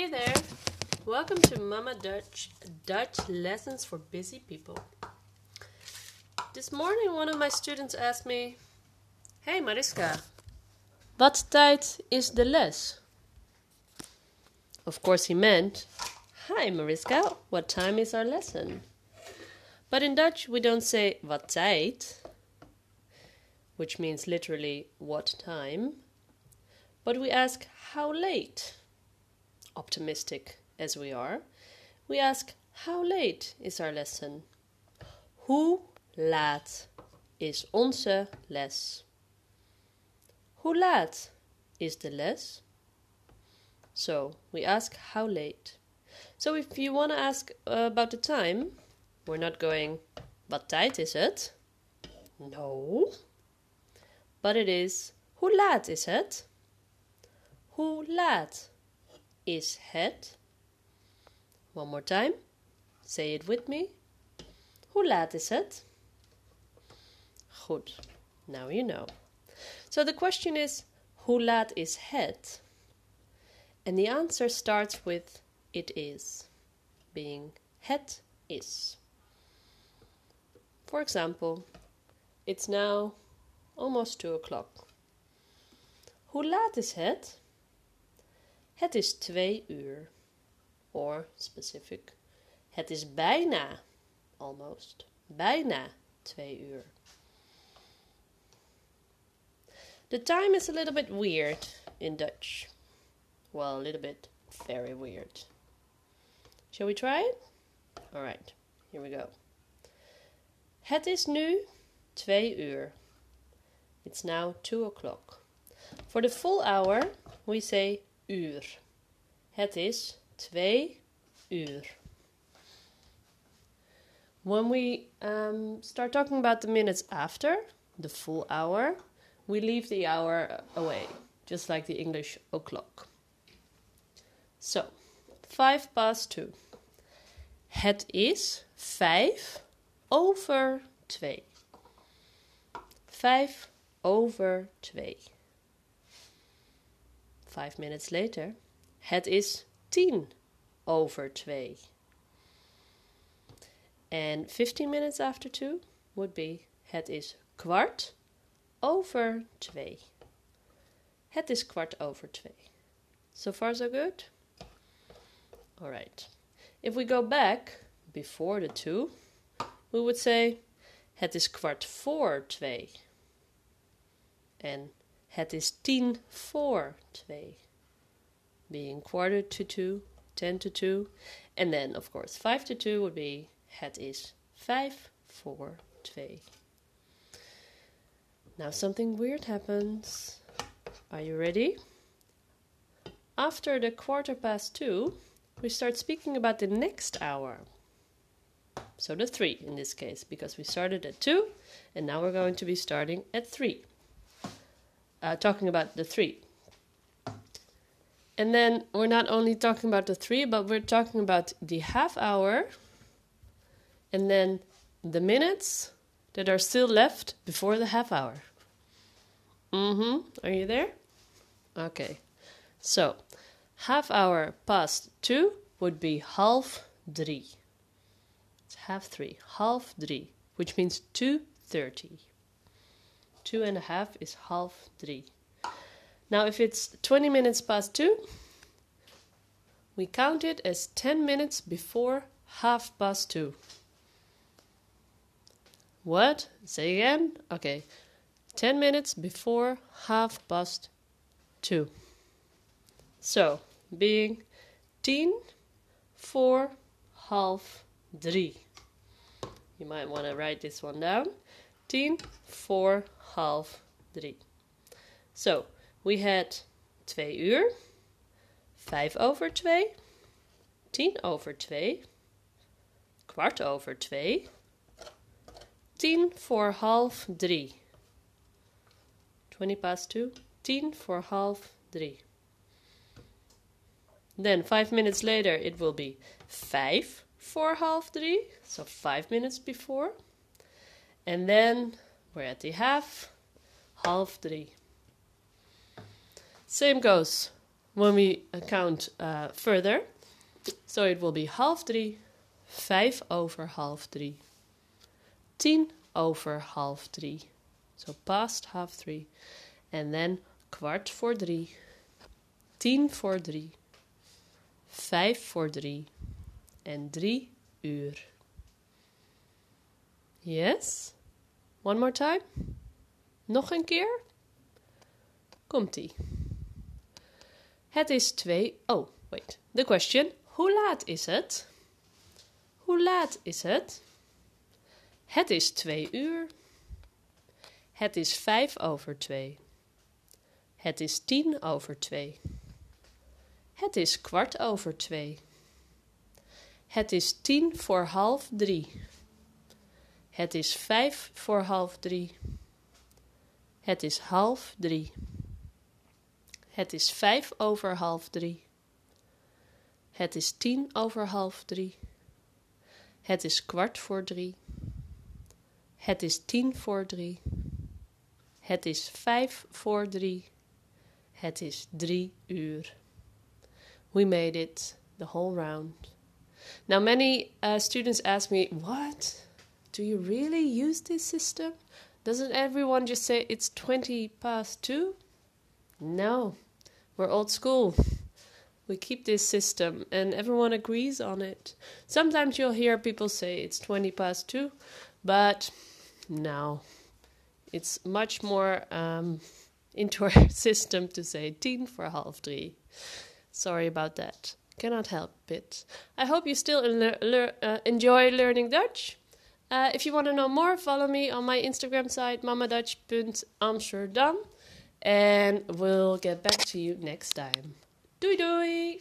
Hey there! Welcome to Mama Dutch Dutch Lessons for Busy People. This morning, one of my students asked me, Hey Mariska, wat tijd is the les? Of course, he meant, Hi Mariska, what time is our lesson? But in Dutch, we don't say wat tijd, which means literally what time, but we ask how late. Optimistic as we are, we ask how late is our lesson? Hoe laat is onze les? Hoe laat is de les? So we ask how late. So if you want to ask about the time, we're not going, wat tijd is het? No. But it is, hoe laat is het? Hoe laat is het? One more time. Say it with me. Hoe laat is het? Goed. Now you know. So the question is, hoe laat is het? And the answer starts with it is, being het is. For example, it's now almost two o'clock. Hoe laat is het? Het is twee uur. Or specific. Het is bijna, almost, bijna twee uur. The time is a little bit weird in Dutch. Well, a little bit very weird. Shall we try it? Alright, here we go. Het is nu twee uur. It's now two o'clock. For the full hour, we say uur. Het is twee uur. When we um, start talking about the minutes after, the full hour, we leave the hour away, just like the English o'clock. So, five past two. Het is vijf over twee. Vijf over twee. Five minutes later. Het is tien over twee. And 15 minutes after two would be het is kwart over twee. Het is kwart over twee. So far, so good? Alright. If we go back before the two, we would say het is kwart voor twee. En het is tien voor twee. Being quarter to two, ten to two. And then, of course, five to two would be het is vijf voor twee. Now something weird happens. Are you ready? After the quarter past two, we start speaking about the next hour. So the three in this case, because we started at two, and now we're going to be starting at three. Uh, talking about the three. And then we're not only talking about the three, but we're talking about the half hour and then the minutes that are still left before the half hour. Mm-hmm. Are you there? Okay. So, half hour past two would be half drie. It's half three. Half drie, which means two thirty. Two and a half is half three. Now, if it's 20 minutes past two, we count it as 10 minutes before half past two. What? Say again? Okay. 10 minutes before half past 2. So, being 10 for half 3. You might want to write this one down. 10 for half 3. So, we had 2 uur, 5 over 2, 10 over 2, kwart over 2, tien voor half drie. Twenty past two. Tien voor half drie. Then five minutes later it will be five for half three, so five minutes before. And then we're at the half, half three. Same goes when we count uh, further. So it will be half drie, vijf over half drie, tien over half three. So past half three. And then kwart voor drie, tien voor drie, vijf voor drie en drie uur. Yes? One more time? Nog een keer? Komt-ie. Het is twee... Oh, wait. The question. Hoe laat is het? Hoe laat is het? Het is twee uur. Het is vijf over twee. Het is tien over twee. Het is kwart over twee. Het is tien voor half drie. Het is vijf voor half drie. Het is half drie. Het is vijf over half drie. Het is tien over half drie. Het is kwart voor drie. Het is tien voor drie. Het is vijf voor drie. Het is drie uur. We made it the whole round. Now, many uh, students ask me, What? Do you really use this system? Doesn't everyone just say it's 20 past two? No, we're old school. We keep this system and everyone agrees on it. Sometimes you'll hear people say it's 20 past two, but no, it's much more um, into our system to say 10 for half three. Sorry about that. Cannot help it. I hope you still uh, enjoy learning Dutch. Uh, if you want to know more, follow me on my Instagram site, mamadutch.amsterdam. And we'll get back to you next time. Doei doei!